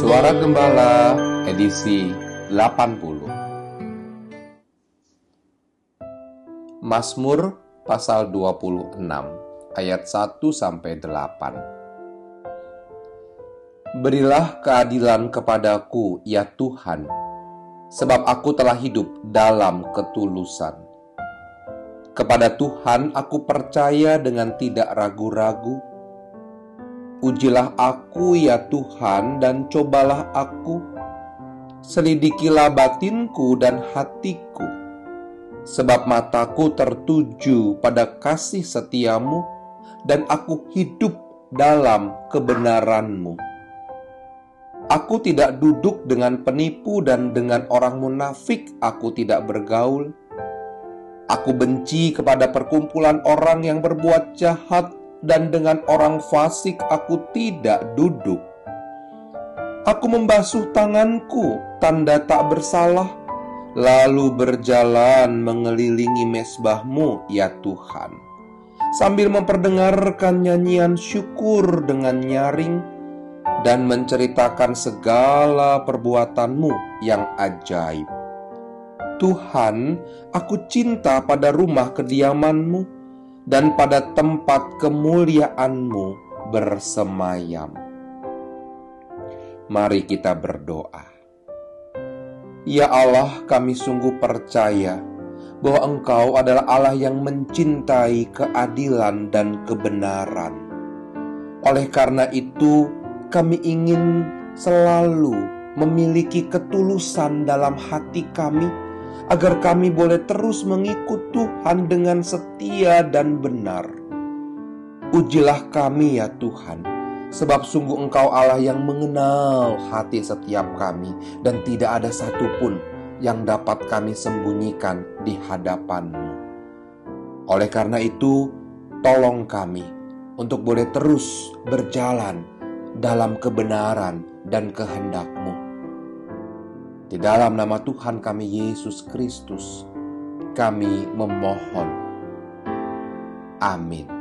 Suara Gembala edisi 80 Mazmur pasal 26 ayat 1 sampai 8 Berilah keadilan kepadaku ya Tuhan sebab aku telah hidup dalam ketulusan. Kepada Tuhan aku percaya dengan tidak ragu-ragu Ujilah aku ya Tuhan dan cobalah aku. Selidikilah batinku dan hatiku. Sebab mataku tertuju pada kasih setiamu dan aku hidup dalam kebenaranmu. Aku tidak duduk dengan penipu dan dengan orang munafik aku tidak bergaul. Aku benci kepada perkumpulan orang yang berbuat jahat dan dengan orang fasik aku tidak duduk. Aku membasuh tanganku, tanda tak bersalah, lalu berjalan mengelilingi mesbahmu, ya Tuhan. Sambil memperdengarkan nyanyian syukur dengan nyaring dan menceritakan segala perbuatanmu yang ajaib. Tuhan, aku cinta pada rumah kediamanmu dan pada tempat kemuliaanmu bersemayam. Mari kita berdoa. Ya Allah, kami sungguh percaya bahwa Engkau adalah Allah yang mencintai keadilan dan kebenaran. Oleh karena itu, kami ingin selalu memiliki ketulusan dalam hati kami agar kami boleh terus mengikut Tuhan dengan setia dan benar. Ujilah kami ya Tuhan, sebab sungguh Engkau Allah yang mengenal hati setiap kami dan tidak ada satupun yang dapat kami sembunyikan di hadapan-Mu. Oleh karena itu, tolong kami untuk boleh terus berjalan dalam kebenaran dan kehendak-Mu di dalam nama Tuhan kami Yesus Kristus, kami memohon. Amin.